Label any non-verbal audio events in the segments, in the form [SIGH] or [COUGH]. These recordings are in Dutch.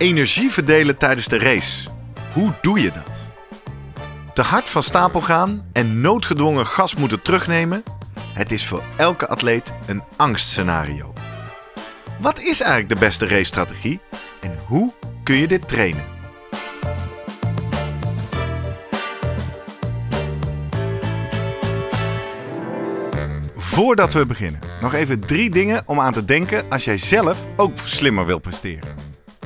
energie verdelen tijdens de race. Hoe doe je dat? Te hard van stapel gaan en noodgedwongen gas moeten terugnemen? Het is voor elke atleet een angstscenario. Wat is eigenlijk de beste racestrategie en hoe kun je dit trainen? Voordat we beginnen, nog even drie dingen om aan te denken als jij zelf ook slimmer wil presteren.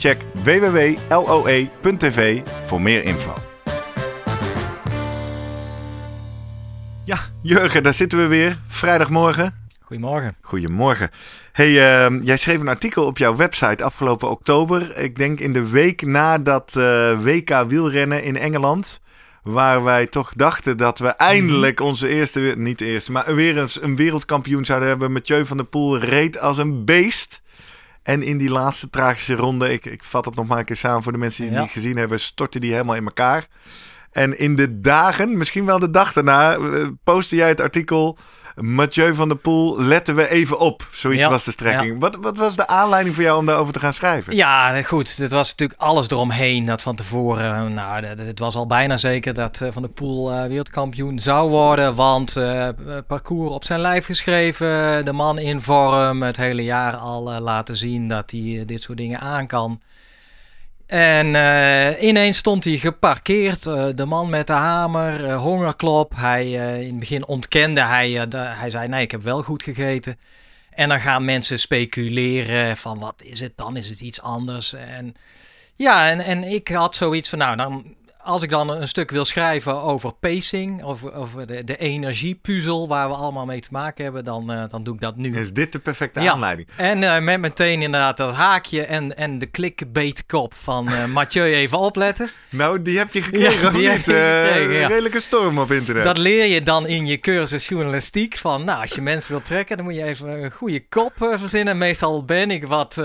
Check www.loe.tv voor meer info. Ja, Jurgen, daar zitten we weer. Vrijdagmorgen. Goedemorgen. Goedemorgen. Hey, uh, jij schreef een artikel op jouw website afgelopen oktober. Ik denk in de week na dat uh, WK wielrennen in Engeland. Waar wij toch dachten dat we eindelijk onze eerste, niet de eerste, maar weer eens een wereldkampioen zouden hebben. Mathieu van der Poel reed als een beest. En in die laatste tragische ronde, ik, ik vat het nog maar een keer samen voor de mensen die het niet gezien hebben, stortte die helemaal in elkaar. En in de dagen, misschien wel de dag daarna, eh, postte jij het artikel Mathieu van der Poel, letten we even op. Zoiets was de strekking. Wat, wat was de aanleiding voor jou om daarover te gaan schrijven? Ja, goed. Het was natuurlijk alles eromheen. Dat van tevoren, nou, het was al bijna zeker dat Van der Poel uh, wereldkampioen zou worden. Want uh, parcours op zijn lijf geschreven, de man in vorm, het hele jaar al uh, laten zien dat hij dit soort dingen aan kan. En uh, ineens stond hij geparkeerd, uh, de man met de hamer, uh, hongerklop. Hij, in het begin ontkende hij, hij zei nee, ik heb wel goed gegeten. En dan gaan mensen speculeren van wat is het dan, is het iets anders? En ja, en, en ik had zoiets van nou, dan als ik dan een stuk wil schrijven over pacing, over, over de, de energiepuzzel waar we allemaal mee te maken hebben, dan, uh, dan doe ik dat nu. Is dit de perfecte ja. aanleiding? En uh, met meteen inderdaad dat haakje en, en de clickbaitkop van uh, [LAUGHS] Mathieu even opletten. Nou, die heb je gekregen, ja, die niet? Gekregen, ja. Een redelijke storm op internet. Dat leer je dan in je cursus journalistiek. Van, nou, als je mensen wilt trekken, dan moet je even een goede kop verzinnen. Meestal ben ik wat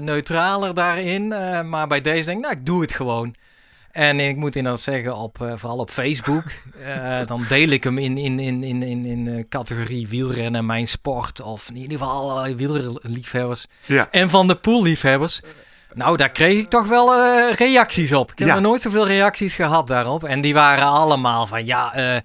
neutraler daarin, maar bij deze denk ik, nou, ik doe het gewoon. En ik moet inderdaad zeggen, op, uh, vooral op Facebook, uh, [LAUGHS] dan deel ik hem in, in, in, in, in, in uh, categorie wielrennen, mijn sport. Of in ieder geval allerlei wielrenliefhebbers. Ja. En van de poolliefhebbers. Nou, daar kreeg ik toch wel reacties op. Ik heb ja. nog nooit zoveel reacties gehad daarop. En die waren allemaal van, ja...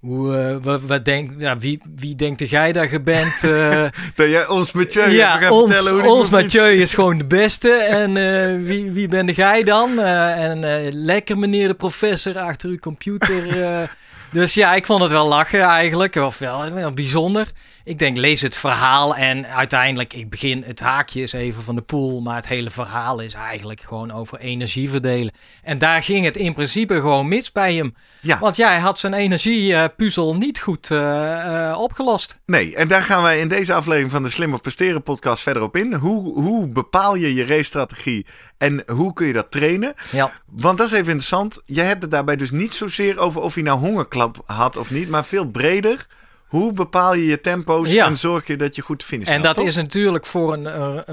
Hoe, uh, wat, wat denk, ja, wie, wie denkt dat jij daar bent? Uh, [LAUGHS] dat jij ons Mathieu ja, ons, vertellen hoe ons Mathieu is gewoon de beste. En uh, wie, wie ben jij dan? en lekker meneer de professor achter uw computer. [LAUGHS] dus ja, ik vond het wel lachen eigenlijk. Of wel, wel bijzonder. Ik denk, lees het verhaal en uiteindelijk, ik begin, het haakje is even van de pool, maar het hele verhaal is eigenlijk gewoon over energie verdelen. En daar ging het in principe gewoon mis bij hem. Ja. Want jij had zijn energiepuzzel niet goed uh, uh, opgelost. Nee, en daar gaan wij in deze aflevering van de Slimmer Presteren podcast verder op in. Hoe, hoe bepaal je je racestrategie en hoe kun je dat trainen? Ja. Want dat is even interessant. Jij hebt het daarbij dus niet zozeer over of hij nou hongerklap had of niet, maar veel breder. Hoe bepaal je je tempo's ja. en zorg je dat je goed finisht? En dat is natuurlijk voor een,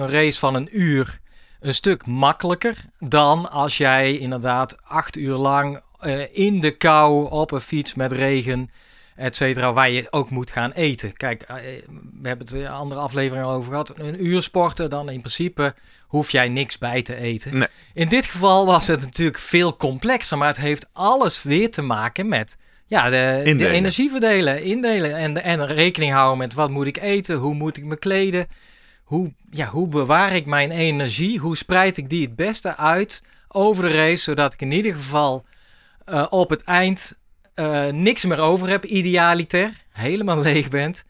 een race van een uur een stuk makkelijker dan als jij inderdaad acht uur lang uh, in de kou op een fiets met regen, et cetera, waar je ook moet gaan eten. Kijk, uh, we hebben het in andere afleveringen over gehad. Een uur sporten, dan in principe hoef jij niks bij te eten. Nee. In dit geval was het natuurlijk veel complexer, maar het heeft alles weer te maken met ja, de, de energie verdelen, indelen en, en rekening houden met wat moet ik eten, hoe moet ik me kleden, hoe, ja, hoe bewaar ik mijn energie? Hoe spreid ik die het beste uit over de race, zodat ik in ieder geval uh, op het eind uh, niks meer over heb, idealiter, helemaal leeg bent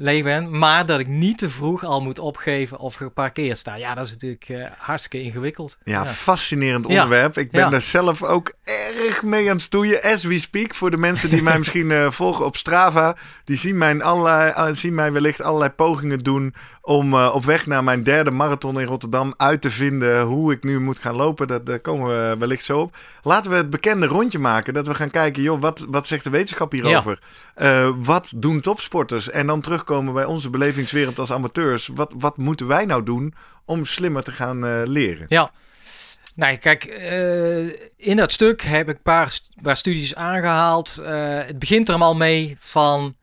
leeg ben, maar dat ik niet te vroeg al moet opgeven of geparkeerd sta. Ja, dat is natuurlijk uh, hartstikke ingewikkeld. Ja, fascinerend onderwerp. Ik ben daar zelf ook erg mee aan het stoeien, as we speak. Voor de mensen die mij [LAUGHS] misschien uh, volgen op Strava, die zien, mijn allerlei, uh, zien mij wellicht allerlei pogingen doen om op weg naar mijn derde marathon in Rotterdam uit te vinden hoe ik nu moet gaan lopen. Dat, daar komen we wellicht zo op. Laten we het bekende rondje maken, dat we gaan kijken, joh, wat, wat zegt de wetenschap hierover? wat doen topsporters? En dan terug komen bij onze belevingswereld als amateurs. Wat, wat moeten wij nou doen om slimmer te gaan uh, leren? Ja. Nou, kijk, uh, in dat stuk heb ik een paar, paar studies aangehaald. Uh, het begint er allemaal mee van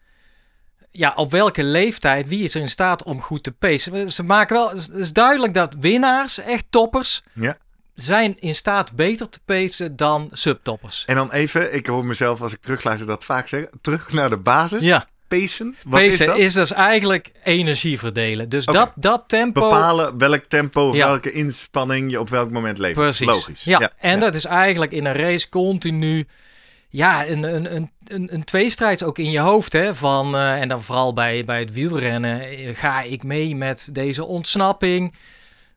ja, op welke leeftijd, wie is er in staat om goed te pacen. Ze maken wel, het is duidelijk dat winnaars, echt toppers, ja. zijn in staat beter te pacen dan subtoppers. En dan even, ik hoor mezelf als ik terugluister dat vaak zeggen, terug naar de basis. Ja. Pacen? Wat Pacen is, dat? is dus eigenlijk energie verdelen. Dus dat, dat tempo... Bepalen welk tempo, welke inspanning je op welk moment levert. Precies. Logisch. Ja, ja. en dat is eigenlijk in een race continu... Ja, een, een, een, een, een tweestrijd ook in je hoofd. Hè, van, uh, en dan vooral bij, bij het wielrennen. Ga ik mee met deze ontsnapping?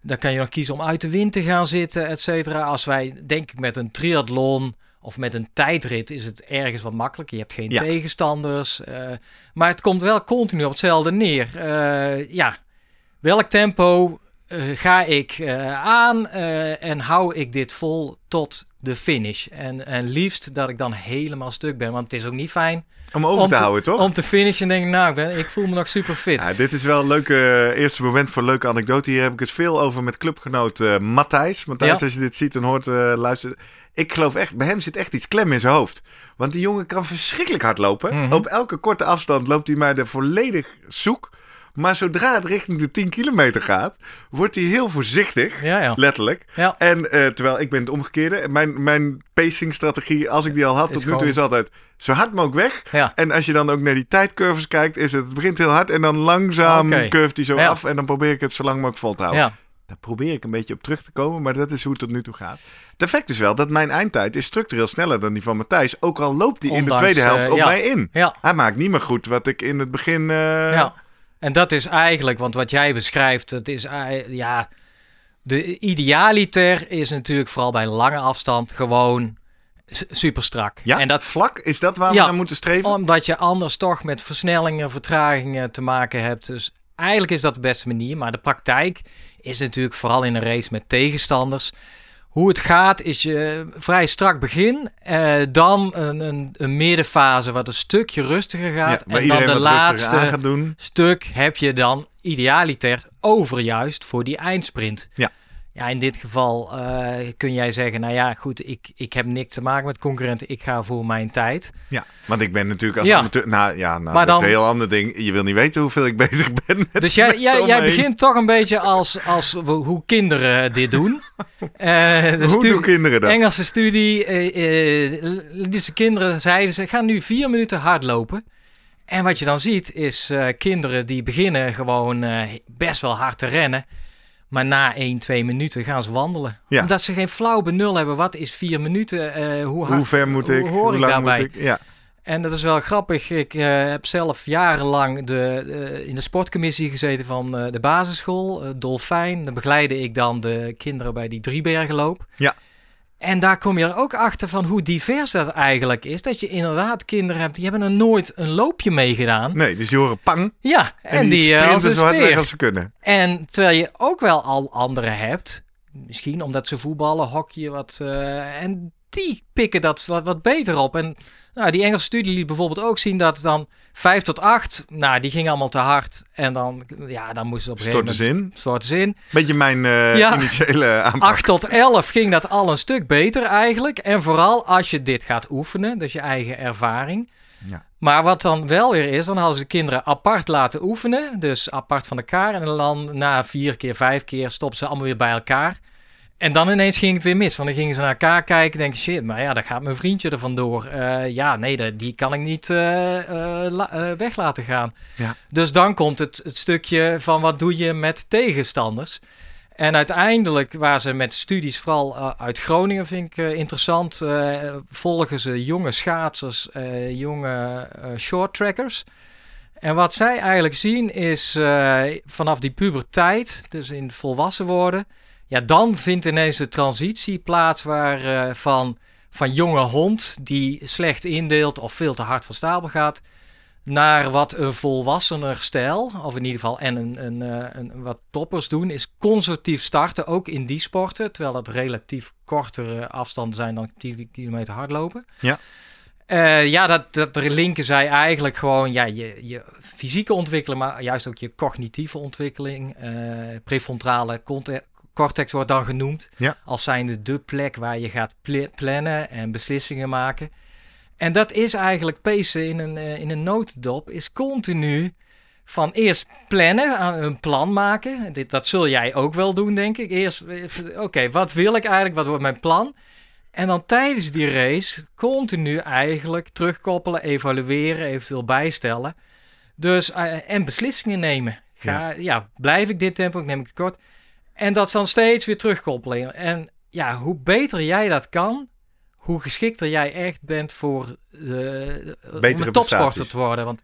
Dan kan je nog kiezen om uit de wind te gaan zitten, et cetera. Als wij, denk ik, met een triathlon of met een tijdrit is het ergens wat makkelijker. Je hebt geen tegenstanders. Uh, maar het komt wel continu op hetzelfde neer. Uh, ja, welk tempo uh, ga ik aan en hou ik dit vol tot de finish? En, en liefst dat ik dan helemaal stuk ben, want het is ook niet fijn. Om over te, houden, toch? Om te finishen en denk ik, nou, ik, ben, ik voel me nog super fit. Ja, dit is wel een leuke eerste moment voor een leuke anekdote. Hier heb ik het veel over met clubgenoot uh, Matthijs. Matthijs, als je dit ziet en hoort, uh, luister. Ik geloof echt, bij hem zit echt iets klem in zijn hoofd. Want die jongen kan verschrikkelijk hard lopen. Mhm. Op elke korte afstand loopt hij mij er volledig zoek. Maar zodra het richting de 10 kilometer gaat, wordt hij heel voorzichtig. Ja, ja. Letterlijk. Ja. En uh, terwijl ik ben het omgekeerde. Mijn, mijn pacing-strategie, als ik die al had tot nu toe, is altijd zo hard mogelijk weg. En als je dan ook naar die tijdcurves kijkt, is het, het begint heel hard en dan langzaam okay. curft hij zo af. En dan probeer ik het zo lang mogelijk vol te houden. Daar probeer ik een beetje op terug te komen, maar dat is hoe het tot nu toe gaat. Het effect is wel dat mijn eindtijd is structureel sneller dan die van Matthijs. Ook al loopt hij in de tweede helft uh, op mij in. Ja. Hij maakt niet meer goed wat ik in het begin... Uh... En dat is eigenlijk, want wat jij beschrijft, het is... ja, de idealiter is natuurlijk vooral bij lange afstand gewoon super strak. Ja, en dat vlak is dat waar we naar moeten streven? Omdat je anders toch met versnellingen, vertragingen te maken hebt. Dus eigenlijk is dat de beste manier. Maar de praktijk is natuurlijk vooral in een race met tegenstanders. Hoe het gaat is je vrij strak begin, eh, dan een, een, een, middenfase wat een stukje rustiger gaat. en dan de laatste stuk heb je dan idealiter over juist voor die eindsprint. Ja. Ja, in dit geval uh, kun jij zeggen, nou ja, goed, ik, ik heb niks te maken met concurrenten, ik ga voor mijn tijd. Ja, want ik ben natuurlijk als ja. amateur, nou ja, nou, maar dat dan, is een heel ander ding. Je wil niet weten hoeveel ik [LAUGHS] bezig ben met Dus jij, jij, jij begint toch een beetje als, als hoe kinderen dit doen. [LAUGHS] uh, hoe doen kinderen dat? Engelse studie, uh, dus de kinderen zeiden ze, gaan nu vier minuten hardlopen. En wat je dan ziet is kinderen die beginnen gewoon best wel hard te rennen. Maar na 1, 2 minuten gaan ze wandelen. Ja. Omdat ze geen flauw benul hebben. Wat is 4 minuten? Uh, hoe, hard, hoe ver moet ik? Hoe ik daarbij? Ik? Ja. En dat is wel grappig. Ik uh, heb zelf jarenlang de, uh, in de sportcommissie gezeten van de basisschool, Dolfijn. Dan begeleide ik dan de kinderen bij die Driebergenloop. Ja. En daar kom je er ook achter van hoe divers dat eigenlijk is. Dat je inderdaad kinderen hebt, die hebben er nooit een loopje meegedaan. Nee, dus die horen pang. Ja, en, en die, die als zo hard als ze kunnen. En terwijl je ook wel al anderen hebt, misschien omdat ze voetballen, hockey, wat... Uh, en die pikken dat wat, wat beter op. En nou, die Engelse studie liet bijvoorbeeld ook zien dat dan 5 tot 8, nou, die ging allemaal te hard. En dan, ja, dan moesten ze op een gegeven moment... Storten ze in. Beetje mijn uh, ja, initiële [LAUGHS] aanpak. 8 tot 11 ging dat al een stuk beter eigenlijk. En vooral als je dit gaat oefenen, dus je eigen ervaring. Ja. Maar wat dan wel weer is, dan hadden ze de kinderen apart laten oefenen. Dus apart van elkaar. En dan na vier keer, vijf keer stoppen ze allemaal weer bij elkaar. En dan ineens ging het weer mis. Want dan gingen ze naar elkaar kijken. Denken, shit, maar ja, daar gaat mijn vriendje er vandoor. Uh, ja, nee, die kan ik niet uh, uh, weg laten gaan. Ja. Dus dan komt het, het stukje van wat doe je met tegenstanders. En uiteindelijk waar ze met studies, vooral uit Groningen vind ik interessant, volgen ze jonge schaatsers, jonge short trackers. En wat zij eigenlijk zien is vanaf die puberteit, dus in volwassen worden ja, dan vindt ineens de transitie plaats waar uh, van, van jonge hond die slecht indeelt of veel te hard van stapel gaat, naar wat een volwassener stijl, of in ieder geval en een, een, uh, een, wat toppers doen, is conservatief starten, ook in die sporten, terwijl dat relatief kortere afstanden zijn dan 10 kilometer hardlopen. Ja. Uh, ja, dat, dat linken zij eigenlijk gewoon ja, je, je fysieke ontwikkeling, maar juist ook je cognitieve ontwikkeling, uh, prefrontale cortex wordt dan genoemd. Ja. Als zijnde de plek waar je gaat plannen en beslissingen maken. En dat is eigenlijk pacen in een, uh, in een notendop, is continu van eerst plannen, een plan maken. Dit, dat zul jij ook wel doen, denk ik. Eerst, eh, oké, wat wil ik eigenlijk? Wat wordt mijn plan? En dan tijdens die race continu eigenlijk terugkoppelen, evalueren, eventueel bijstellen. Dus, uh, en beslissingen nemen. Ga, ja. ja. blijf ik dit tempo, neem ik het kort. En dat is dan steeds weer terugkoppelen. En ja, hoe beter jij dat kan, hoe geschikter jij echt bent voor de, om topsporter te worden. Want,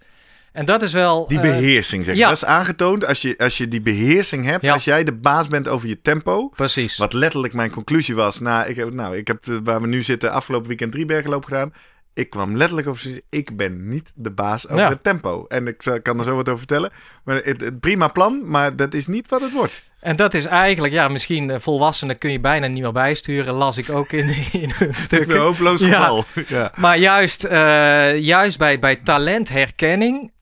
en dat is wel... Die beheersing, zeg ja. Dat is aangetoond als je, als je die beheersing hebt. Ja. Als jij de baas bent over je tempo. Precies. Wat letterlijk mijn conclusie was. Nou, ik heb, nou, ik heb waar we nu zitten afgelopen weekend drie bergenloop gedaan ik kwam letterlijk over ik ben niet de baas over het tempo. En ik kan er zo wat over vertellen. Maar het, het, prima plan, maar dat is niet wat het wordt. En dat is eigenlijk, ja, misschien uh, volwassenen kun je bijna niet meer bijsturen. Las ik ook in, [LAUGHS] in een stuk. hopeloos geval. Ja. ja. Maar juist, uh, juist bij, bij talentherkenning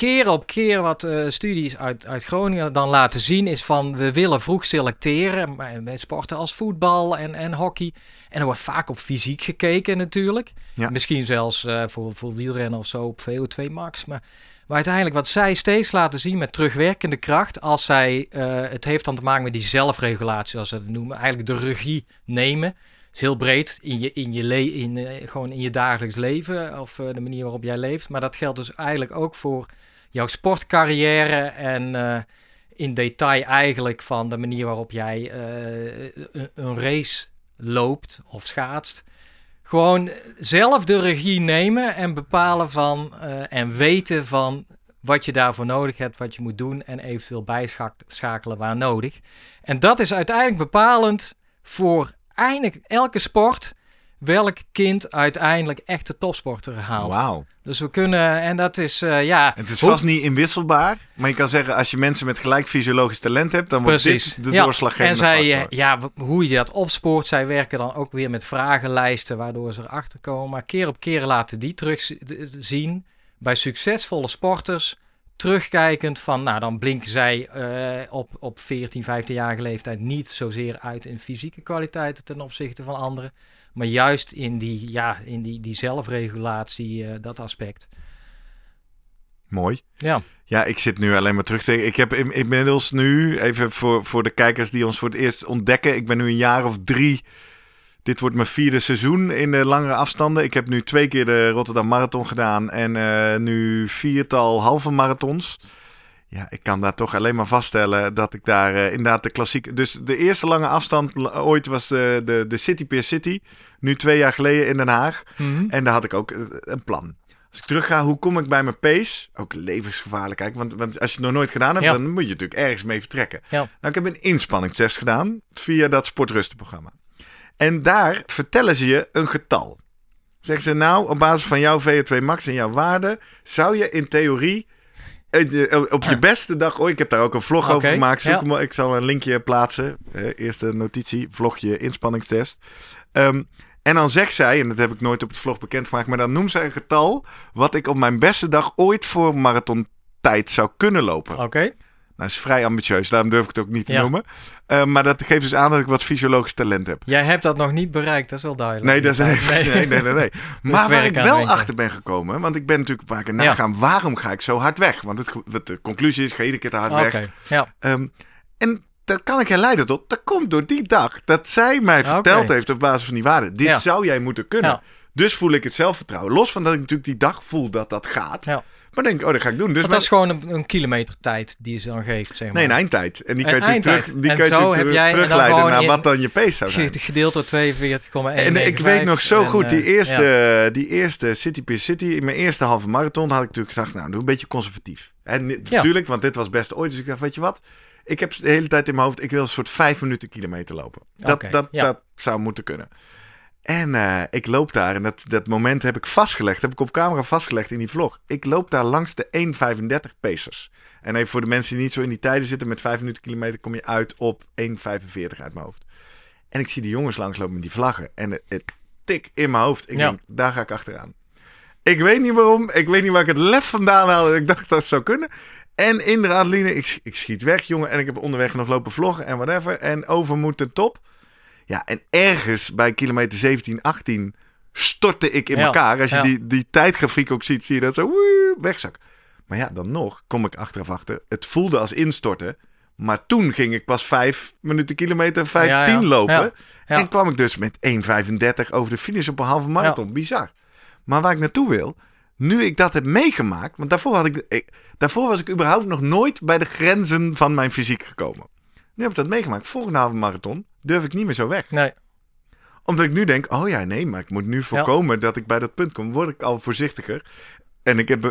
keer op keer wat uh, studies uit, uit Groningen dan laten zien is van we willen vroeg selecteren bij sporten als voetbal en, en hockey. En er wordt vaak op fysiek gekeken natuurlijk. Ja. Misschien zelfs uh, voor, voor wielrennen of zo op VO2 max. Maar, maar uiteindelijk wat zij steeds laten zien met terugwerkende kracht, als zij, uh, het heeft dan te maken met die zelfregulatie, zoals ze het noemen, eigenlijk de regie nemen is heel breed in je, in je, le in, uh, gewoon in je dagelijks leven of uh, de manier waarop jij leeft. Maar dat geldt dus eigenlijk ook voor jouw sportcarrière en uh, in detail eigenlijk van de manier waarop jij een, een race loopt of schaatst. Gewoon zelf de regie nemen en bepalen van en weten van wat je daarvoor nodig hebt, wat je moet doen en eventueel bijschakelen waar nodig. En dat is uiteindelijk bepalend voor eindelijk elke sport welk kind uiteindelijk echt de topsporter haalt. Wauw. Dus we kunnen, en dat is, uh, ja... Het is vast niet inwisselbaar, maar je kan zeggen, als je mensen met gelijk fysiologisch talent hebt, dan wordt Precies. dit de ja. doorslaggevende En zij, factor. ja, hoe je dat opspoort, zij werken dan ook weer met vragenlijsten, waardoor ze erachter komen. Maar keer op keer laten die terugzien bij succesvolle sporters terugkijkend van, nou dan blinken zij uh, op, op 14, 15-jarige leeftijd niet zozeer uit in fysieke kwaliteiten ten opzichte van anderen, maar juist in die, ja, in die, die zelfregulatie, uh, dat aspect. Mooi. Ja. Ja, ik zit nu alleen maar terug te Ik heb inmiddels nu, even voor, voor de kijkers die ons voor het eerst ontdekken, ik ben nu een jaar of drie dit wordt mijn vierde seizoen in de langere afstanden. Ik heb nu twee keer de Rotterdam Marathon gedaan en uh, nu viertal halve marathons. Ja, ik kan daar toch alleen maar vaststellen dat ik daar uh, inderdaad de klassieke... Dus de eerste lange afstand ooit was de, de, de City Pier City. Nu twee jaar geleden in Den Haag. Mm -hmm. En daar had ik ook een plan. Als ik terug ga, hoe kom ik bij mijn pace? Ook levensgevaarlijk. Kijk, want, want als je het nog nooit gedaan hebt, Ja. dan moet je natuurlijk ergens mee vertrekken. Ja. Nou, ik heb een inspanningstest gedaan via dat sportrustenprogramma. En daar vertellen ze je een getal. Zeggen ze nou, op basis van jouw VO2 max en jouw waarde, zou je in theorie eh, op je beste dag, oh, ik heb daar ook een vlog over gemaakt. Zoek ja. hem, ik zal een linkje plaatsen. Eh, eerste notitie, vlogje inspanningstest. Ehm, en dan zegt zij, en dat heb ik nooit op het vlog bekendgemaakt, maar dan noemt zij een getal wat ik op mijn beste dag ooit voor marathon tijd zou kunnen lopen. Oké. Nou, is vrij ambitieus, daarom durf ik het ook niet te Ja. noemen. Uh, maar dat geeft dus aan dat ik wat fysiologisch talent heb. Jij hebt dat nog niet bereikt, dat is wel duidelijk. Nee, dat is nee, [LAUGHS] nee, nee, nee, nee. [LAUGHS] Maar waar ik wel achter ben gekomen, want ik ben natuurlijk een paar keer Ja. nagaan, waarom ga ik zo hard weg? Want het, wat de conclusie is, ga iedere keer te hard Oké, weg. ja. Ehm, en dat kan ik herleiden tot. Dat komt door die dag dat zij mij verteld heeft op basis van die waarden. Dit Ja. zou jij moeten kunnen. Dus voel ik het zelfvertrouwen. Los van dat ik natuurlijk die dag voel dat dat gaat. Ja. Maar denk ik, oh, dat ga ik doen. Dus Want dat is gewoon een, een kilometer tijd die ze dan geeft, zeg maar. Nee, een eindtijd. En die kan je natuurlijk terug, die En kan je zo natuurlijk heb jij- en dan terugleiden naar wat dan je pace zou zijn. Ge- Gedeeld door 42,1. En ik weet nog zo goed, die eh, eerste, die eerste City Pier City, in mijn eerste halve marathon, had ik natuurlijk gezegd, nou, doe een beetje conservatief. En Ja. natuurlijk, want dit was best ooit. Dus ik dacht, weet je wat? Ik heb de hele tijd in mijn hoofd, ik wil een soort vijf minuten kilometer lopen. Dat, dat, ja. dat zou moeten kunnen. En eh, ik loop daar, en dat, dat moment heb ik vastgelegd, heb ik op camera vastgelegd in die vlog. Ik loop daar langs de 1,35 pacers. En even voor de mensen die niet zo in die tijden zitten, met 5 minuten kilometer kom je uit op 1,45 uit mijn hoofd. En ik zie die jongens langslopen met die vlaggen. En het, het tik in mijn hoofd. Ik Ja. denk, daar ga ik achteraan. Ik weet niet waarom. Ik weet niet waar ik het lef vandaan haalde. Ik dacht dat het zou kunnen. En in de adrenaline, ik, ik schiet weg, jongen. En ik heb onderweg nog lopen vloggen en whatever. En overmoed ten top. Ja, en ergens bij kilometer 17, 18 stortte ik in Ja, elkaar. Als je ja. die, die tijdgrafiek ook ziet, zie je dat zo wegzak. Maar ja, dan nog kom ik achteraf achter. Het voelde als instorten. Maar toen ging ik pas 5 minuten kilometer 15 Ja, ja. lopen. En kwam ik dus met 1,35 over de finish op een halve marathon. Bizar. Maar waar ik naartoe wil, nu ik dat heb meegemaakt, want daarvoor, had ik, ik, daarvoor was ik überhaupt nog nooit bij de grenzen van mijn fysiek gekomen. Nu heb ik dat meegemaakt. Volgende halve marathon durf ik niet meer zo weg. Nee, Omdat ik nu denk, oh ja, nee, maar ik moet nu voorkomen dat ik bij dat punt kom. Word ik al voorzichtiger. En ik heb eh,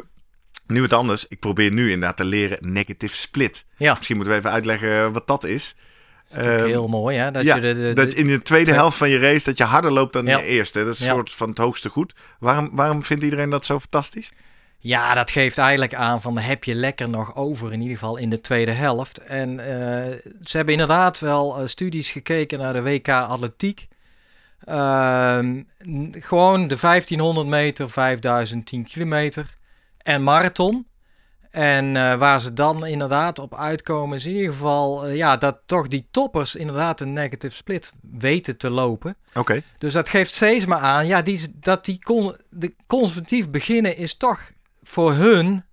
nu het anders. Ik probeer nu inderdaad te leren negative split. ja. Misschien moeten we even uitleggen wat dat is. Dat is Ehm, heel mooi, hè? Dat ja, je de, de, dat in de tweede helft van je race dat je harder loopt dan Ja. in de eerste. Dat is een soort van het hoogste goed. Waarom, waarom vindt iedereen dat zo fantastisch? Ja, dat geeft eigenlijk aan van heb je lekker nog over, in ieder geval in de tweede helft. En eh, ze hebben inderdaad wel eh, studies gekeken naar de WK Atletiek. Ehm, gewoon de 1500 meter, 5000, 10 kilometer en marathon. En eh, waar ze dan inderdaad op uitkomen is in ieder geval ja, dat toch die toppers inderdaad een negative split weten te lopen. Oké. Dus dat geeft steeds maar aan ja, die, dat die con, de conservatief beginnen is toch voor hun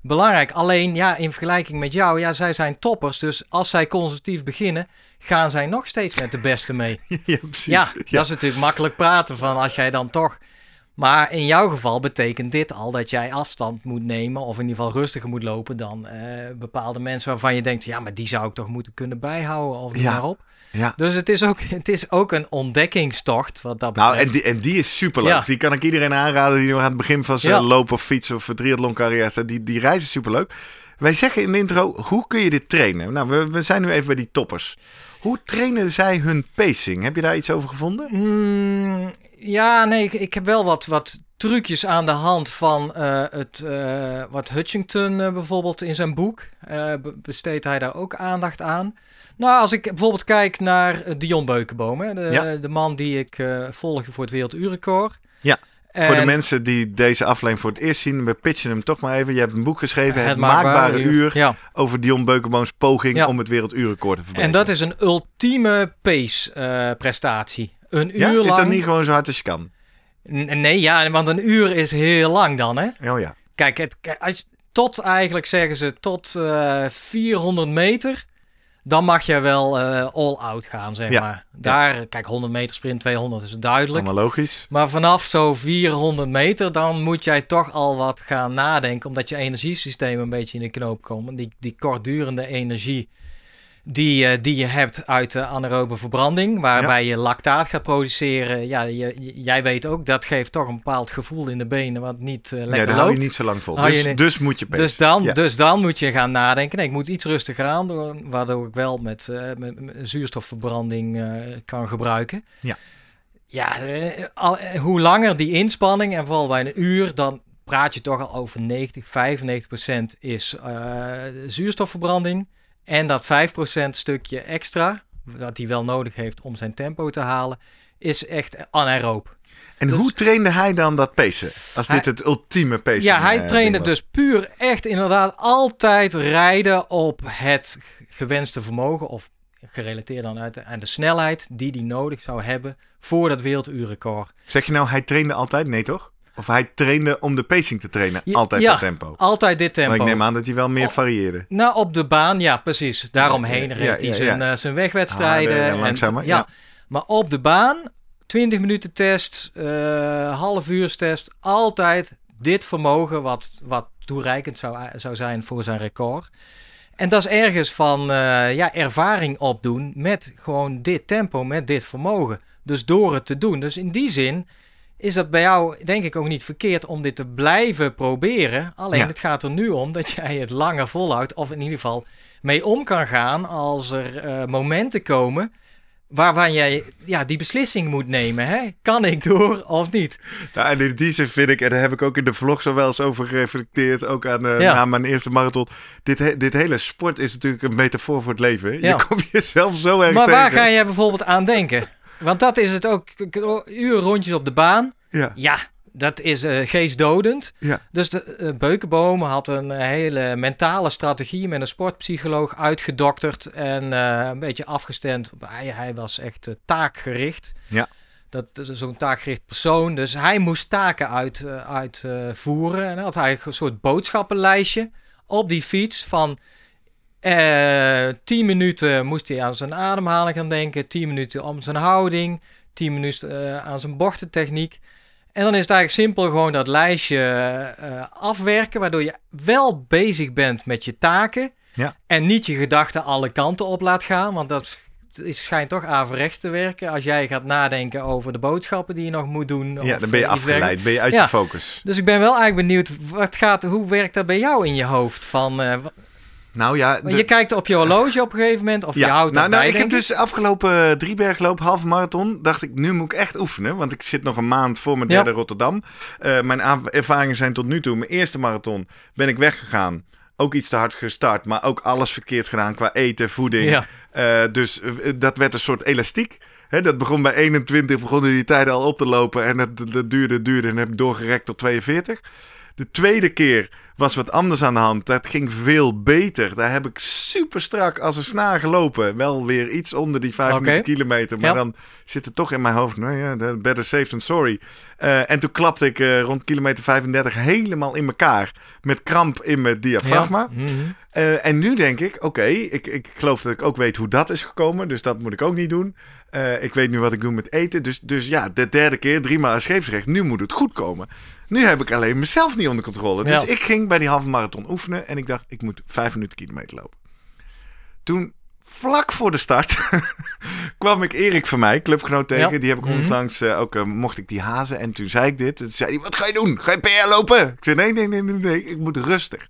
belangrijk. Alleen ja, in vergelijking met jou, ja, zij zijn toppers. Dus als zij conservatief beginnen, gaan zij nog steeds met de beste mee. [LAUGHS] ja, precies. Ja, dat is natuurlijk makkelijk praten van als jij dan toch. Maar in jouw geval betekent dit al dat jij afstand moet nemen, of in ieder geval rustiger moet lopen dan eh, bepaalde mensen waarvan je denkt, ja, maar die zou ik toch moeten kunnen bijhouden of noem Ja. Dus het is, ook, [LAUGHS] het is ook een ontdekkingstocht wat dat betreft. Nou, en die, en die is superleuk. Ja. Die kan ik iedereen aanraden die nog aan het begin van zijn Ja. lopen of fietsen of triathlon carrière staat. Die, die reis is superleuk. Wij zeggen in de intro, hoe kun je dit trainen? Nou, we, we zijn nu even bij die toppers. Hoe trainen zij hun pacing? Heb je daar iets over gevonden? Mm, ja, nee, ik, ik heb wel wat, wat trucjes aan de hand van eh, het, eh, wat Hutchington eh, bijvoorbeeld in zijn boek. be- besteedt hij daar ook aandacht aan. Nou, als ik bijvoorbeeld kijk naar Dion Beukenboom, hè, de, Ja. de man die ik volgde voor het Werelduurrecord. Ja, Voor de En mensen die deze aflevering voor het eerst zien, we pitchen hem toch maar even. Je hebt een boek geschreven, Het, het Maakbare Uur, Ja. over Dion Beukenbooms poging Ja. om het werelduurrecord te En verbeteren. dat is een ultieme pace prestatie. Een ja? uur Is lang. dat niet gewoon zo hard als je kan? N- Nee, ja, want een uur is heel lang dan, hè? Oh ja. Kijk, het, kijk, als je- tot eigenlijk zeggen ze tot eh 400 meter, dan mag je wel eh, all out gaan, zeg Ja, maar. Daar, kijk, 100 meter sprint, 200 is duidelijk. Allemaal logisch. Maar vanaf zo 400 meter, dan moet jij toch al wat gaan nadenken, omdat je energiesysteem een beetje in de knoop komt. Die, die kortdurende energie die, eh, die je hebt uit de anaerobe verbranding, waarbij je lactaat gaat produceren. Ja, je, jij weet ook, dat geeft toch een bepaald gevoel in de benen, wat niet eh, lekker Ja, daar loopt. hou je niet zo lang vol. Dus, niet. dus moet je. Dus dan, Ja. dus dan moet je gaan nadenken. Nee, ik moet iets rustiger aan doen, waardoor ik wel met, eh, met, met zuurstofverbranding eh, kan gebruiken. Ja. Ja, eh, al, eh, hoe langer die inspanning, en vooral bij een uur, dan praat je toch al over 90, 95 procent is eh, zuurstofverbranding. En dat 5 procent stukje extra, dat hij wel nodig heeft om zijn tempo te halen, is echt anaeroop. En dus- hoe trainde hij dan dat pacen? Als Hij- dit het ultieme pacen Ja, hij eh, trainde dus puur echt inderdaad altijd rijden op het gewenste vermogen of gerelateerd dan uit, aan de snelheid die hij nodig zou hebben voor dat werelduurrecord. Zeg je nou, hij trainde altijd? Nee, toch? Of hij trainde om de pacing te trainen. Altijd ja, dat tempo. Altijd dit tempo. Maar ik neem aan dat hij wel meer varieerde. Nou, op de baan, ja, precies. Daaromheen Ja, reed hij zijn, eh, zijn wegwedstrijden. Harder en en- langzamer, ja. ja. Maar op de baan, 20 minuten test, eh half uur test, altijd dit vermogen wat, wat toereikend zou, zou zijn voor zijn record. En dat is ergens van eh, ja, ervaring opdoen met gewoon dit tempo, met dit vermogen. Dus door het te doen. Dus in die zin is dat bij jou denk ik ook niet verkeerd om dit te blijven proberen. Alleen Ja. het gaat er nu om dat jij het langer volhoudt. Of in ieder geval mee om kan gaan als er eh, momenten komen waarvan jij ja, die beslissing moet nemen. Hè? Kan ik door of niet? Nou, en in die zin vind ik, en daar heb ik ook in de vlog zo wel eens over gereflecteerd, ook aan, eh, Ja. na mijn eerste marathon. Dit, he- dit hele sport is natuurlijk een metafoor voor het leven. Ja. Je komt jezelf zo erg Maar tegen. waar ga je bijvoorbeeld aan denken? Want dat is het ook. Uren rondjes op de baan. Ja, Ja, dat is eh, geestdodend. ja. Dus de eh, Beukenboom had een eh, hele mentale strategie met een sportpsycholoog uitgedokterd en een beetje afgestemd. Hij, hij was echt taakgericht. Ja. Dat is zo'n taakgericht persoon. Dus hij moest taken uitvoeren. Uit, eh, voeren. en hij had eigenlijk een soort boodschappenlijstje op die fiets van... eh 10 minuten moest hij aan zijn ademhaling gaan denken. 10 minuten om zijn houding. 10 minuten eh, aan zijn bochtentechniek. En dan is het eigenlijk simpel gewoon dat lijstje eh, afwerken, waardoor je wel bezig bent met je taken. Ja. En niet je gedachten alle kanten op laat gaan, want dat is, schijnt toch averechts te werken. Als jij gaat nadenken over de boodschappen die je nog moet doen. ja, dan ben je eh, afgeleid, ben je uit Ja. je focus. Dus ik ben wel eigenlijk benieuwd, wat gaat, hoe werkt dat bij jou in je hoofd? Van, eh, Nou ja, de- Je kijkt op je horloge op een gegeven moment, of je houdt nou, nou, bij, ik heb dus afgelopen uh, Driebergloop, halve marathon, dacht ik, nu moet ik echt oefenen. Want ik zit nog een maand voor mijn Ja. derde Rotterdam. Eh, mijn ervaringen zijn tot nu toe, mijn eerste marathon ben ik weggegaan. Ook iets te hard gestart, maar ook alles verkeerd gedaan qua eten, voeding. Ja. Eh, dus eh, dat werd een soort elastiek. Dat begon bij 21, begonnen die tijden al op te lopen. En dat, dat duurde, duurde en heb ik doorgerekt tot 42. De tweede keer was wat anders aan de hand. Dat ging veel beter. Daar heb ik super strak als een snaar gelopen. Wel weer iets onder die 5 Oké. minuten kilometer. Maar Ja. dan zit het toch in mijn hoofd. Nou ja, better safe than sorry. Eh, en toen klapte ik eh, rond kilometer 35 helemaal in elkaar. Met kramp in mijn diafragma. Ja. Mhm. Eh, en nu denk ik, oké, ik, ik geloof dat ik ook weet hoe dat is gekomen. Dus dat moet ik ook niet doen. Ik weet nu wat ik doe met eten. Dus, dus ja, de derde keer, drie maal scheepsrecht. Nu moet het goed komen. Nu heb ik alleen mezelf niet onder controle. Dus ik ging bij die halve marathon oefenen. En ik dacht, ik moet vijf minuten kilometer lopen. Toen, vlak voor de start, [LAUGHS] kwam ik Erik van mij, clubgenoot tegen. Ja. Die heb ik Mhm. onlangs, eh, ook eh, mocht ik die hazen. En toen zei ik dit. Toen zei hij, wat ga je doen? Ga je PR lopen? Ik zei, nee, nee, nee, nee, nee. Ik moet rustig.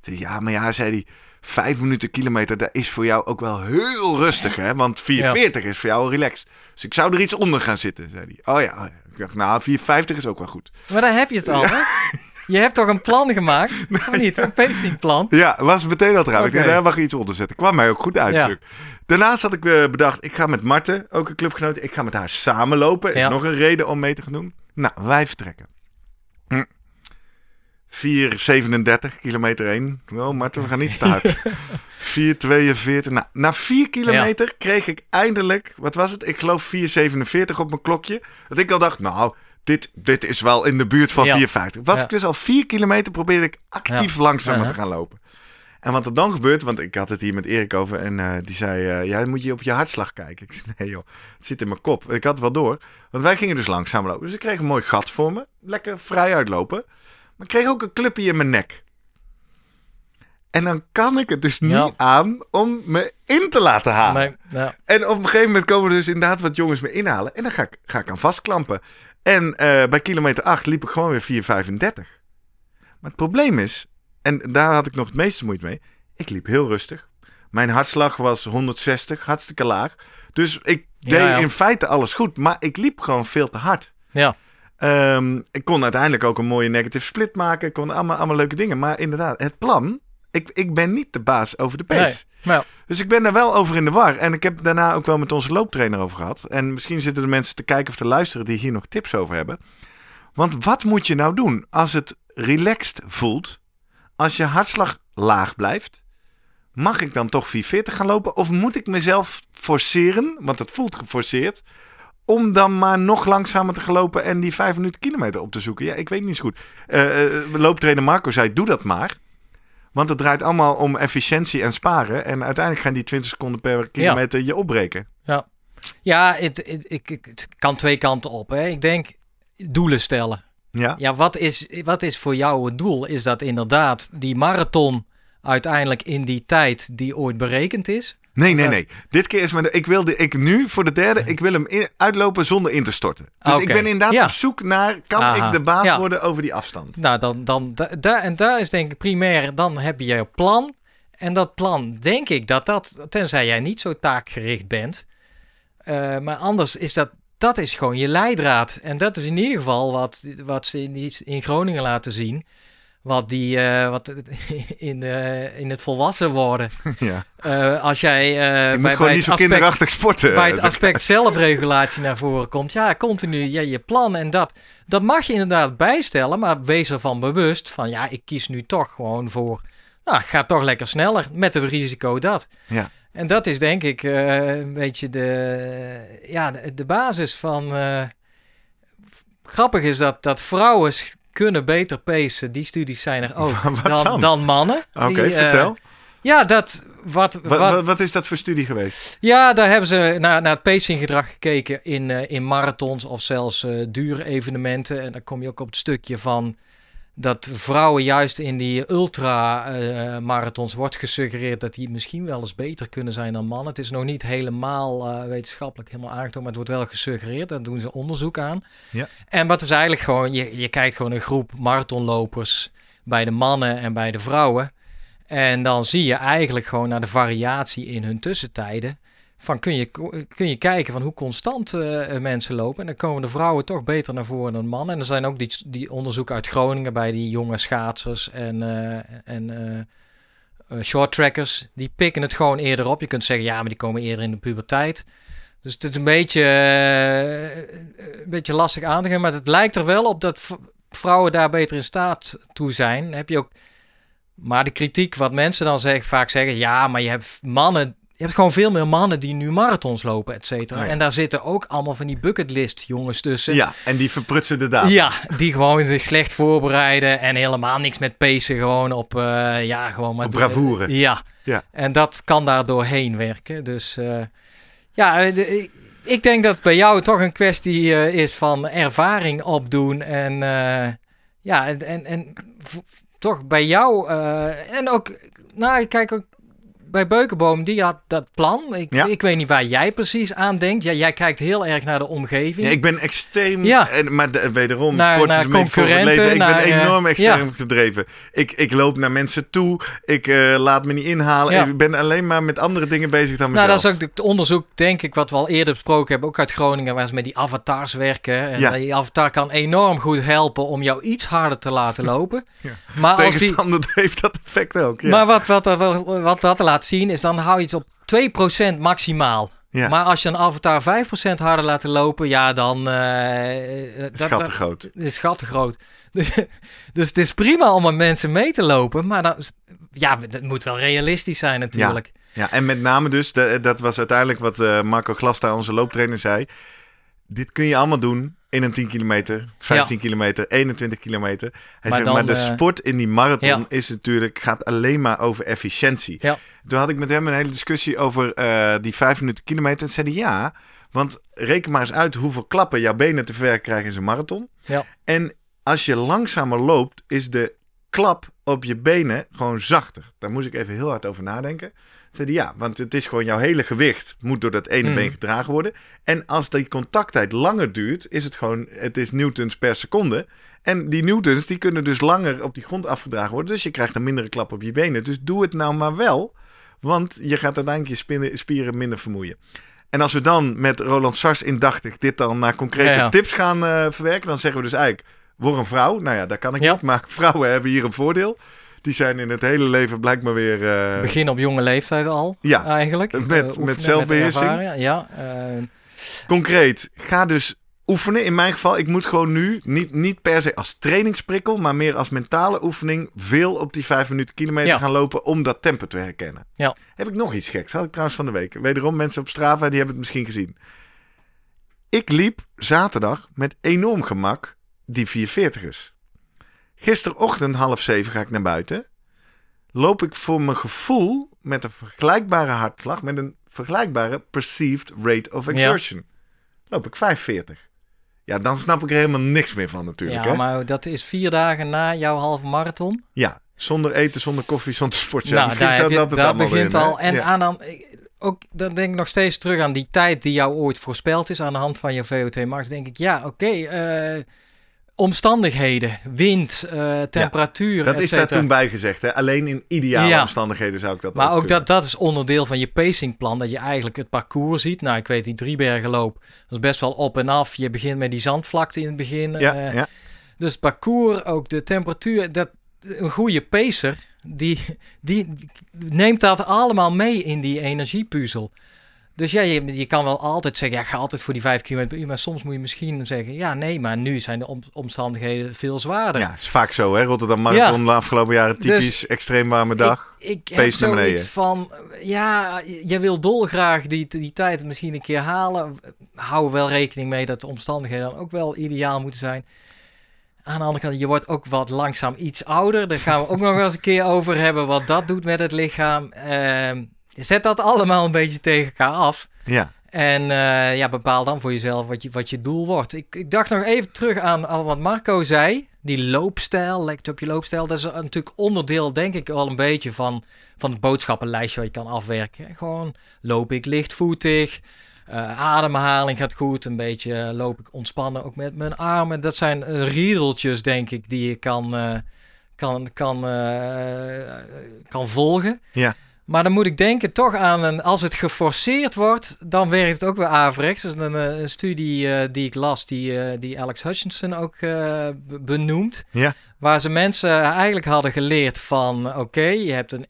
Zei ja, maar ja, zei hij. Vijf minuten kilometer, dat is voor jou ook wel heel rustig, hè? Want 440 is voor jou relaxed. Dus ik zou er iets onder gaan zitten, zei hij. Oh ja, oh ik dacht, nou, 450 is ook wel goed. Maar daar heb je het al, hè? [LAUGHS] Je hebt toch een plan gemaakt? [LAUGHS] Of niet? Een pacingplan? Ja, was meteen al trouwens. Oké. Daar mag je iets onder zetten. Kwam mij ook goed uit. Ja. Daarnaast had ik eh, bedacht, ik ga met Marten, ook een clubgenoot, ik ga met haar samen lopen. Is Ja. nog een reden om mee te gaan doen. Nou, wij vertrekken. Hm. 4,37 kilometer heen. Oh, Marten, we gaan niet te hard. [LAUGHS] 4,42. Nou, na 4 kilometer kreeg ik eindelijk, wat was het? Ik geloof 4,47 op mijn klokje. Dat ik al dacht, nou, dit, dit is wel in de buurt van Ja. 4,50. Was Ja. ik dus al 4 kilometer, probeerde ik actief langzamer Uh-huh. te gaan lopen. En wat er dan gebeurt, want ik had het hier met Erik over en eh, die zei, eh, ja, moet je op je hartslag kijken. Ik zei, nee joh, het zit in mijn kop. Ik had het wel door, want wij gingen dus langzaam lopen. Dus ik kreeg een mooi gat voor me, lekker vrij uitlopen. Maar ik kreeg ook een clubje in mijn nek. En dan kan ik het dus niet Ja. aan om me in te laten halen. Nee, ja. En op een gegeven moment komen er dus inderdaad wat jongens me inhalen. En dan ga ik, ga ik aan vastklampen. En eh, bij kilometer 8 liep ik gewoon weer 4,35. Maar het probleem is, en daar had ik nog het meeste moeite mee. Ik liep heel rustig. Mijn hartslag was 160, hartstikke laag. Dus ik deed ja. in feite alles goed. Maar ik liep gewoon veel te hard. ja. Ehm, ik kon uiteindelijk ook een mooie negative split maken. Ik kon allemaal, allemaal leuke dingen. Maar inderdaad, het plan. Ik, ik ben niet de baas over de pace. Nee. Dus ik ben daar wel over in de war. En ik heb daarna ook wel met onze looptrainer over gehad. En misschien zitten er mensen te kijken of te luisteren die hier nog tips over hebben. Want wat moet je nou doen als het relaxed voelt? Als je hartslag laag blijft? Mag ik dan toch 440 gaan lopen? Of moet ik mezelf forceren, want het voelt geforceerd, om dan maar nog langzamer te gelopen en die vijf minuten kilometer op te zoeken? Ja, ik weet niet zo goed. Uh, uh, looptrainer Marco zei, doe dat maar. Want het draait allemaal om efficiëntie en sparen. En uiteindelijk gaan die 20 seconden per kilometer je opbreken. Ja, ja het, het, het, kan twee kanten op. Hè. Ik denk doelen stellen. Ja, ja wat, is, wat is voor jou het doel? Is dat inderdaad die marathon uiteindelijk in die tijd die ooit berekend is? Nee, nee, nee. Dit keer is maar. Ik wilde ik nu voor de derde. Ik wil hem uitlopen zonder in te storten. Dus ik ben inderdaad op zoek naar. Kan ik de baas worden over die afstand? Nou, dan, dan daar en daar is denk ik primair. Dan heb je je plan. En dat plan, denk ik dat dat, tenzij jij niet zo taakgericht bent. Uh, maar anders is dat, dat is gewoon je leidraad. En dat is in ieder geval wat, wat ze in, in Groningen laten zien wat, die, uh, wat [LAUGHS] in, uh, in het volwassen worden. [LAUGHS] Ja. Uh, als jij je bij, gewoon niet zo aspect, kinderachtig sporten. Bij het aspect zelfregulatie naar voren komt. Ja, continu ja, je plan en dat. Dat mag je inderdaad bijstellen, maar wees ervan bewust van ja, ik kies nu toch gewoon voor. Nou, ga toch lekker sneller met het risico dat. Ja. En dat is denk ik een beetje de, ja, de, de basis van. grappig is dat, dat vrouwen kunnen beter pacen. Die studies zijn er ook [LAUGHS] dan, dan? mannen. Oké, eh, vertel. ja, dat... Wat, wat, wat, is dat voor studie geweest? Ja, daar hebben ze naar, naar het pacinggedrag gekeken in, uh, in marathons of zelfs uh, dure evenementen. En dan kom je ook op het stukje van dat vrouwen juist in die ultra-marathons wordt gesuggereerd dat die misschien wel eens beter kunnen zijn dan mannen. Het is nog niet helemaal uh, wetenschappelijk helemaal aangetoond, maar het wordt wel gesuggereerd. Daar doen ze onderzoek aan. Ja. En wat is eigenlijk gewoon, je, je kijkt gewoon een groep marathonlopers bij de mannen en bij de vrouwen. En dan zie je eigenlijk gewoon naar de variatie in hun tussentijden van kun je, kun je kijken van hoe constant uh, mensen lopen. En dan komen de vrouwen toch beter naar voren dan mannen. En er zijn ook die, die onderzoeken uit Groningen bij die jonge schaatsers en, uh, en uh, short trackers. Die pikken het gewoon eerder op. Je kunt zeggen, ja, maar die komen eerder in de puberteit. Dus het is een beetje, een beetje lastig aan te gaan. Maar het lijkt er wel op dat vrouwen daar beter in staat toe zijn. Heb je ook... Maar de kritiek, wat mensen dan zeggen, vaak zeggen, ja, maar je hebt mannen je hebt gewoon veel meer mannen die nu marathons lopen, et cetera. Oh en daar zitten ook allemaal van die bucketlist jongens tussen. Ja, en die verprutsen de data. Ja, die gewoon zich slecht voorbereiden en helemaal niks met pacen. Gewoon op, uh, ja, gewoon maar... Op bravoure. ja. ja, en dat kan daar doorheen werken. Dus uh, ja, de, ik denk dat bij jou toch een kwestie uh, is van ervaring opdoen. En ja, en, en, en toch bij jou en ook... Nou, kijk ook bij Beukenboom, die had dat plan. Ik, ik weet niet waar jij precies aan denkt. Ja, jij kijkt heel erg naar de omgeving. Ja, ik ben extreem... Ja. En, maar de, wederom, naar, naar concurrenten. Ik ben enorm extreem gedreven. Ik, ik loop naar mensen toe. Ik uh, laat me niet inhalen. Ik ben alleen maar met andere dingen bezig dan mezelf. Nou, dat is ook het onderzoek, denk ik, wat we al eerder besproken hebben. Ook uit Groningen, waar ze met die avatars werken. En die avatar kan enorm goed helpen om jou iets harder te laten lopen. [LAUGHS] Maar Tegenstander als die... [LAUGHS] heeft dat effect ook. Maar wat, wat, wat, wat dat laat zien, is dan hou je het op 2% maximaal. Ja. Maar als je een avatar 5% harder laat lopen, ja, dan... Uh, dat, schat te groot. is schat te groot. Dus, dus het is prima om met mensen mee te lopen, maar dan, ja, het moet wel realistisch zijn natuurlijk. Ja, ja en met name dus, dat was uiteindelijk wat uh, Marco Glasta, onze looptrainer, zei. Dit kun je allemaal doen 10 kilometer, 15 kilometer, 21 kilometer. Hij maar zegt, maar de uh, sport in die marathon ja. is natuurlijk, gaat alleen maar over efficiëntie. Ja. Toen had ik met hem een hele discussie over uh, die 5 minuten kilometer. En zei hij ja, want reken maar eens uit hoeveel klappen jouw benen te ver krijgen in een marathon. Ja. En als je langzamer loopt, is de klap op je benen gewoon zachter. Daar moest ik even heel hard over nadenken. Zei ja, want het is gewoon jouw hele gewicht moet door dat ene mm. been gedragen worden. En als die contacttijd langer duurt, is het gewoon, het is newtons per seconde. En die newtons, die kunnen dus langer op die grond afgedragen worden. Dus je krijgt een mindere klap op je benen. Dus doe het nou maar wel, want je gaat uiteindelijk je spieren minder vermoeien. En als we dan met Roland Sars indachtig dit dan naar concrete ja, ja. tips gaan uh, verwerken, dan zeggen we dus eigenlijk, word een vrouw. Nou ja, dat kan ik ja. niet, maar [LAUGHS] vrouwen hebben hier een voordeel. Die zijn in het hele leven blijkbaar weer... Uh... Begin op jonge leeftijd al, ja, eigenlijk. Met, uh, met zelfbeheersing. Met ja, uh... Concreet, ga dus oefenen. In mijn geval, ik moet gewoon nu, niet, niet per se als trainingsprikkel, maar meer als mentale oefening, veel op die vijf minuten kilometer ja. gaan lopen om dat tempo te herkennen. Ja. Heb ik nog iets geks? Had ik trouwens van de week. Wederom mensen op Strava, die hebben het misschien gezien. Ik liep zaterdag met enorm gemak die 440ers. Gisterochtend half zeven ga ik naar buiten. Loop ik voor mijn gevoel met een vergelijkbare hartslag, met een vergelijkbare perceived rate of exertion. Loop ik 540. Ja, dan snap ik er helemaal niks meer van natuurlijk. Ja, hè? maar dat is vier dagen na jouw halve marathon. Ja, zonder eten, zonder koffie, zonder sportje. nou, Misschien je, dat het daar allemaal begint in, al. En Ja. aan dan, ook, dan denk ik nog steeds terug aan die tijd die jou ooit voorspeld is aan de hand van je VO2 max. Denk ik, ja, oké, eh, omstandigheden, wind, eh, temperatuur, Dat et is daar toen bij gezegd. Hè? Alleen in ideale Ja. omstandigheden zou ik dat Maar ook kunnen. dat, dat is onderdeel van je pacingplan. Dat je eigenlijk het parcours ziet. Nou, ik weet die Driebergenloop. Dat is best wel op en af. Je begint met die zandvlakte in het begin. Ja, eh, ja. Dus het parcours, ook de temperatuur. Dat, een goede pacer, die, die neemt dat allemaal mee in die energiepuzzel. Dus ja, je, je kan wel altijd zeggen, ja, ga altijd voor die 5 km. Maar soms moet je misschien zeggen, ja, nee, maar nu zijn de om- omstandigheden veel zwaarder. Ja, is vaak zo. Hè? Rotterdam Marathon de afgelopen jaren typisch Dus extreem warme dag. Ik, heb naar beneden. zoiets van, ja, je wil dolgraag die, die tijd misschien een keer halen. Hou wel rekening mee dat de omstandigheden dan ook wel ideaal moeten zijn. Aan de andere kant, je wordt ook wat langzaam iets ouder. Daar gaan we ook nog wel eens een keer over hebben wat dat doet met het lichaam. Ehm, zet dat allemaal een beetje tegen elkaar af. Ja, En eh, ja, bepaal dan voor jezelf wat je, wat je doel wordt. Ik, ik dacht nog even terug aan, wat Marco zei. Die loopstijl, lijkt op je loopstijl. Dat is natuurlijk onderdeel, denk ik, wel een beetje van, van het boodschappenlijstje wat je kan afwerken. Gewoon loop ik lichtvoetig. eh, ademhaling gaat goed. Een beetje eh, loop ik ontspannen ook met mijn armen. Dat zijn riedeltjes, denk ik, die je kan, kan, kan, kan volgen. Ja. Maar dan moet ik denken toch aan een, als het geforceerd wordt, dan werkt het ook weer averechts. Is een, eh, een studie eh, die ik las, die, eh, die Alex Hutchinson ook be- benoemt. Ja. Waar ze mensen eigenlijk hadden geleerd van, oké, je hebt een,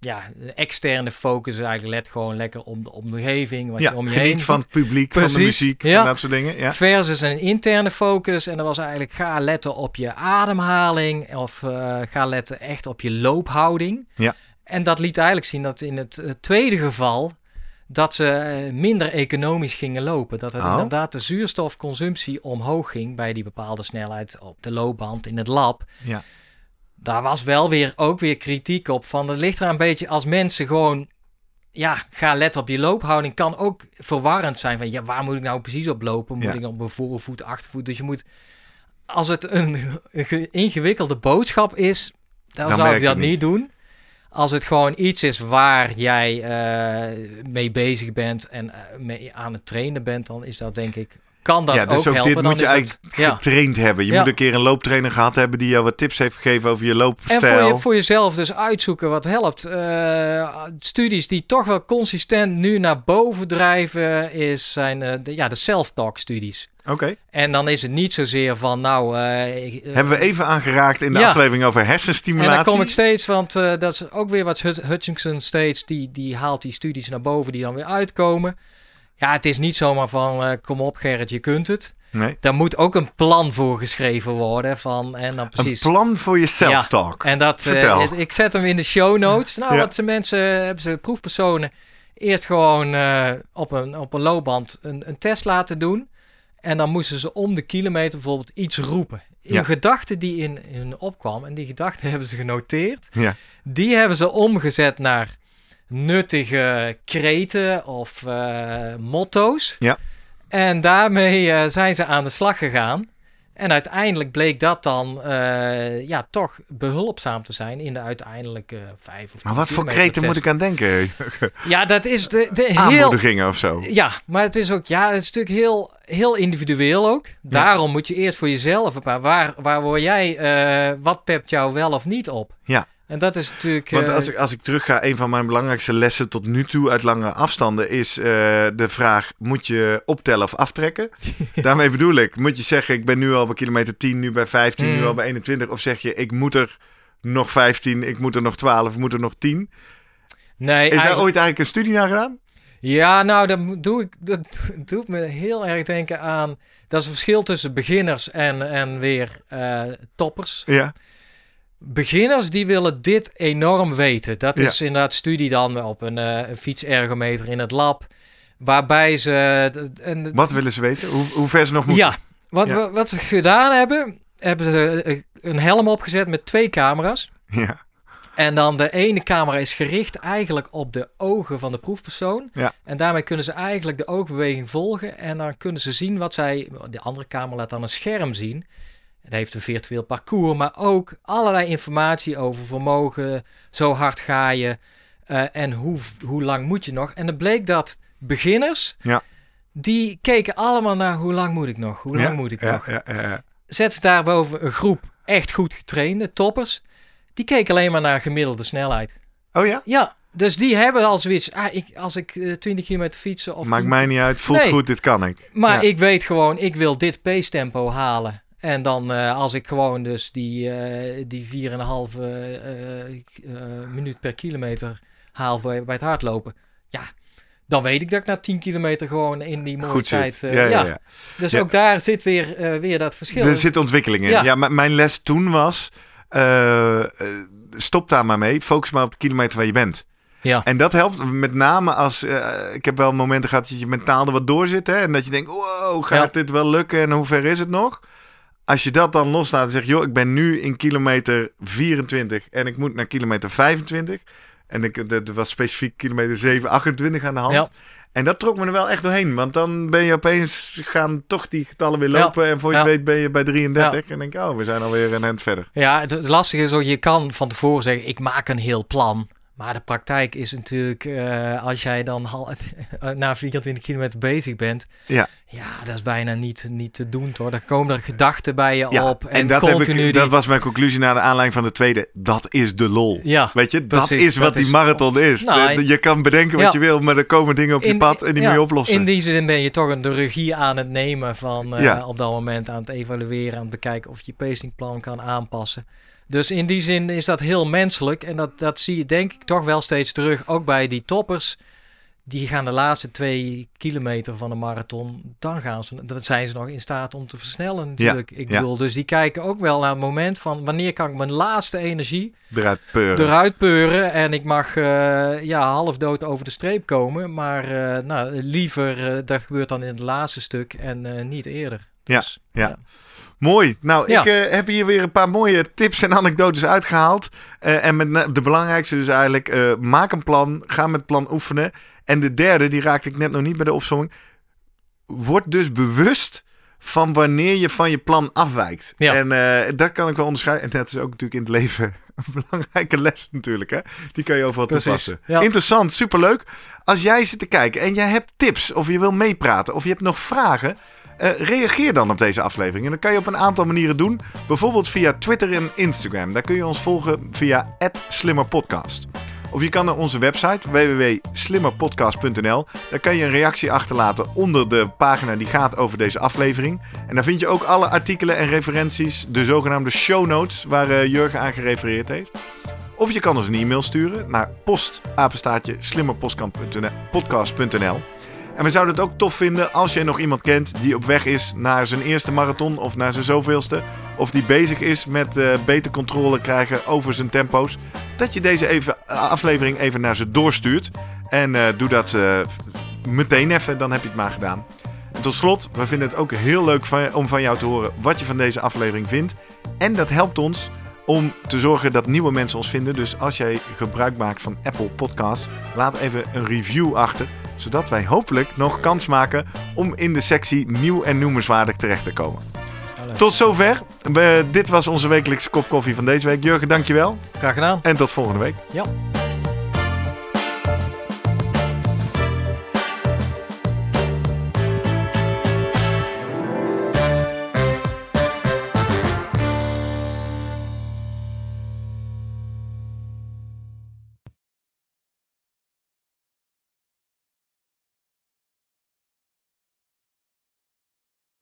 ja, externe focus, eigenlijk let gewoon lekker om de omgeving, wat ja je om je heen geniet van het publiek, van de muziek, ja. van dat soort dingen. Ja. Versus een interne focus. En dat was eigenlijk ga letten op je ademhaling. Of ga letten echt op je loophouding. Ja. En dat liet eigenlijk zien dat in het eh, tweede geval... dat ze eh, minder economisch gingen lopen. Dat het Oh. inderdaad de zuurstofconsumptie omhoog ging... bij die bepaalde snelheid op de loopband in het lab. Ja. Daar was wel weer ook weer kritiek op. Van het ligt er een beetje als mensen gewoon ja, ga letten op je loophouding kan ook verwarrend zijn. Van ja, waar moet ik nou precies op lopen? Moet Ja. ik op mijn voorvoet, achtervoet? Dus je moet, als het een, een ge- ingewikkelde boodschap is, dan, Dan zou ik dat niet doen. Als het gewoon iets is waar jij eh, mee bezig bent en eh, mee aan het trainen bent, dan is dat denk ik, kan dat ja, dus ook, ook, helpen. dit moet je het- eigenlijk ja. getraind hebben. Je Ja. moet een keer een looptrainer gehad hebben die jou wat tips heeft gegeven over je En loopstijl. voor, je, voor jezelf dus uitzoeken wat helpt. Eh, studies die toch wel consistent nu naar boven drijven, is, zijn de, ja, de self-talk studies. Oké. En dan is het niet zozeer van, nou... eh, ik- eh, Hebben we even aangeraakt in de Ja. aflevering over en hersenstimulatie. dan kom ik steeds, want eh, dat is ook weer wat Hut- Hutchinson steeds, die, die haalt die studies naar boven die dan weer uitkomen. Ja, het is niet zomaar van, kom op Gerrit, je kunt het. Nee. Daar moet ook een plan voor geschreven worden. Van, en dan precies. Een plan voor je self-talk. En dat, het- ik zet hem in de show notes. Nou, Ja. wat ze mensen, hebben ze proefpersonen eerst gewoon op, een, op een loopband een, een test laten doen. En dan moesten ze om de kilometer bijvoorbeeld iets roepen. Een Ja. gedachte die in, in hun opkwam, en die gedachte [LAUGHS] hebben ze genoteerd. Ja. Die hebben ze omgezet naar nuttige kreten of eh, motto's. Ja. En daarmee eh, zijn ze aan de slag gegaan. En uiteindelijk bleek dat dan eh, ja, toch behulpzaam te zijn in de uiteindelijke vijf of Maar wat voor kreten moet ik aan denken? Ja, dat is de, de heel... Aanmoedigingen of zo? Ja, maar het is ook, ja, het is natuurlijk heel, heel individueel ook. Daarom moet je eerst voor jezelf bepalen. Waar, waar word jij, eh, wat pept jou wel of niet op? Ja. En dat is natuurlijk... Want eh, als ik, als ik terug ga, een van mijn belangrijkste lessen tot nu toe uit lange afstanden is eh, de vraag: moet je optellen of aftrekken? [LAUGHS] Daarmee bedoel ik, moet je zeggen: ik ben nu al bij kilometer 10, nu bij 15, nu Mm. al bij 21? Of zeg je: ik moet er nog 15, ik moet er nog 12, ik moet er nog 10? nee, Is daar eigenlijk- ooit eigenlijk een studie naar gedaan? Ja, nou, dat doe ik, dat [LAUGHS] doet me heel erg denken aan... Dat is het verschil tussen beginners en, en weer eh, toppers. Ja. Beginners die willen dit enorm weten. Dat Ja. is inderdaad studie dan op een, eh, een fietsergometer in het lab. Waarbij ze... En, Wat willen ze weten? Hoe, hoe ver ze nog moeten? Ja, wat, Ja. wat- wat ze gedaan hebben, hebben ze eh, een helm opgezet met twee camera's. Ja. En dan de ene camera is gericht eigenlijk op de ogen van de proefpersoon. Ja. En daarmee kunnen ze eigenlijk de oogbeweging volgen. En dan kunnen ze zien wat zij... De andere camera laat dan een scherm zien. Het heeft een virtueel parcours, maar ook allerlei informatie over vermogen. Zo hard ga je eh, en hoe, hoe lang moet je nog. En het bleek dat beginners, Ja. die keken allemaal naar hoe lang moet ik nog, hoe lang Ja, moet ik ja, nog. Ja, ja, ja. Zet daarboven een groep echt goed getrainde toppers. Die keken alleen maar naar gemiddelde snelheid. Oh ja? Ja, dus die hebben al zoiets. Ah, ik, als ik eh, 20 kilometer fietsen of Maakt 10 mij niet uit. Voelt Nee. goed, dit kan ik. maar ik weet gewoon, ik wil dit pace tempo halen. En dan eh, als ik gewoon dus die, eh die 4,5 eh, eh, minuut per kilometer haal bij, bij het hardlopen. Ja, dan weet ik dat ik na 10 kilometer gewoon in die mooie tijd... ja, ja, ja. Dus ook daar zit weer, weer dat verschil. Er zit ontwikkeling in. Ja, mijn les toen was... stop daar maar mee. Focus maar op de kilometer waar je bent. Ja. En dat helpt met name als... ik heb wel momenten gehad dat je mentaal er wat door zit. Hè, en dat je denkt, wow, gaat Ja. dit wel lukken? En hoe ver is het nog? Als je dat dan loslaat en zegt... joh, ik ben nu in kilometer 24 en ik moet naar kilometer 25. En ik, dat was specifiek kilometer 7, 28 aan de hand. Ja. En dat trok me er wel echt doorheen. Want dan ben je opeens... gaan toch die getallen weer Ja. lopen. En voor je Ja. weet ben je bij 33. En denk ik, oh, we zijn alweer een eind verder. Ja, het, het lastige is ook, je kan van tevoren zeggen, ik maak een heel plan. Maar de praktijk is natuurlijk, eh, als jij dan hal- [LAUGHS] na 24 kilometer bezig bent, Ja. ja, dat is bijna niet, niet te doen, toch? Dan komen er gedachten bij je Ja, op. En, en dat, heb ik, die- dat was mijn conclusie na de aanleiding van de tweede. Dat is de lol. Ja, Weet je, dat is wat dat die is- marathon is. Nou, De- je kan bedenken wat ja. je wil, maar er komen dingen op je In- pad en die moet je oplossen. In die zin ben je toch een, de regie aan het nemen van eh, op dat moment aan het evalueren, aan het bekijken of je je pacingplan kan aanpassen. Dus in die zin is dat heel menselijk en dat, dat zie je denk ik toch wel steeds terug, ook bij die toppers. Die gaan de laatste twee kilometer van de marathon, dan gaan ze, dan zijn ze nog in staat om te versnellen natuurlijk. ik ja. bedoel, dus die kijken ook wel naar het moment van wanneer kan ik mijn laatste energie Eruit peuren. eruit peuren en ik mag eh, ja, half dood over de streep komen. Maar eh, nou, liever eh, dat gebeurt dan in het laatste stuk en niet eerder. Ja, Dus, ja. Mooi. Nou, Ja. ik eh, heb hier weer een paar mooie tips en anekdotes uitgehaald. Eh, en met de belangrijkste dus eigenlijk, eh, maak een plan, ga met plan oefenen. En de derde, die raakte ik net nog niet bij de opzomming. Word dus bewust van wanneer je van je plan afwijkt. Ja. En eh, dat kan ik wel onderscheiden. En dat is ook natuurlijk in het leven [LAUGHS] een belangrijke les natuurlijk. Hè? Die kan je overal Precies, toepassen. ja. Interessant, superleuk. Als jij zit te kijken en jij hebt tips of je wil meepraten of je hebt nog vragen... eh, reageer dan op deze aflevering. En dat kan je op een aantal manieren doen. Bijvoorbeeld via Twitter en Instagram. Daar kun je ons volgen via @slimmerpodcast. Of je kan naar onze website www.slimmerpodcast.nl. Daar kan je een reactie achterlaten onder de pagina die gaat over deze aflevering. En daar vind je ook alle artikelen en referenties, de zogenaamde show notes, waar eh, Jurgen aan gerefereerd heeft. Of je kan ons een e-mail sturen naar postapenstaatje. En we zouden het ook tof vinden als je nog iemand kent die op weg is naar zijn eerste marathon of naar zijn zoveelste. Of die bezig is met eh, beter controle krijgen over zijn tempo's. Dat je deze even, eh, aflevering even naar ze doorstuurt. En eh, doe dat meteen even, dan heb je het maar gedaan. En tot slot, we vinden het ook heel leuk van, om van jou te horen wat je van deze aflevering vindt. En dat helpt ons om te zorgen dat nieuwe mensen ons vinden. Dus als jij gebruik maakt van Apple Podcasts, laat even een review achter. Zodat wij hopelijk nog kans maken om in de sectie nieuw en noemenswaardig terecht te komen. Tot zover. We, dit was onze wekelijkse kop koffie van deze week. Jurgen, dankjewel. Graag gedaan. En tot volgende week. Ja.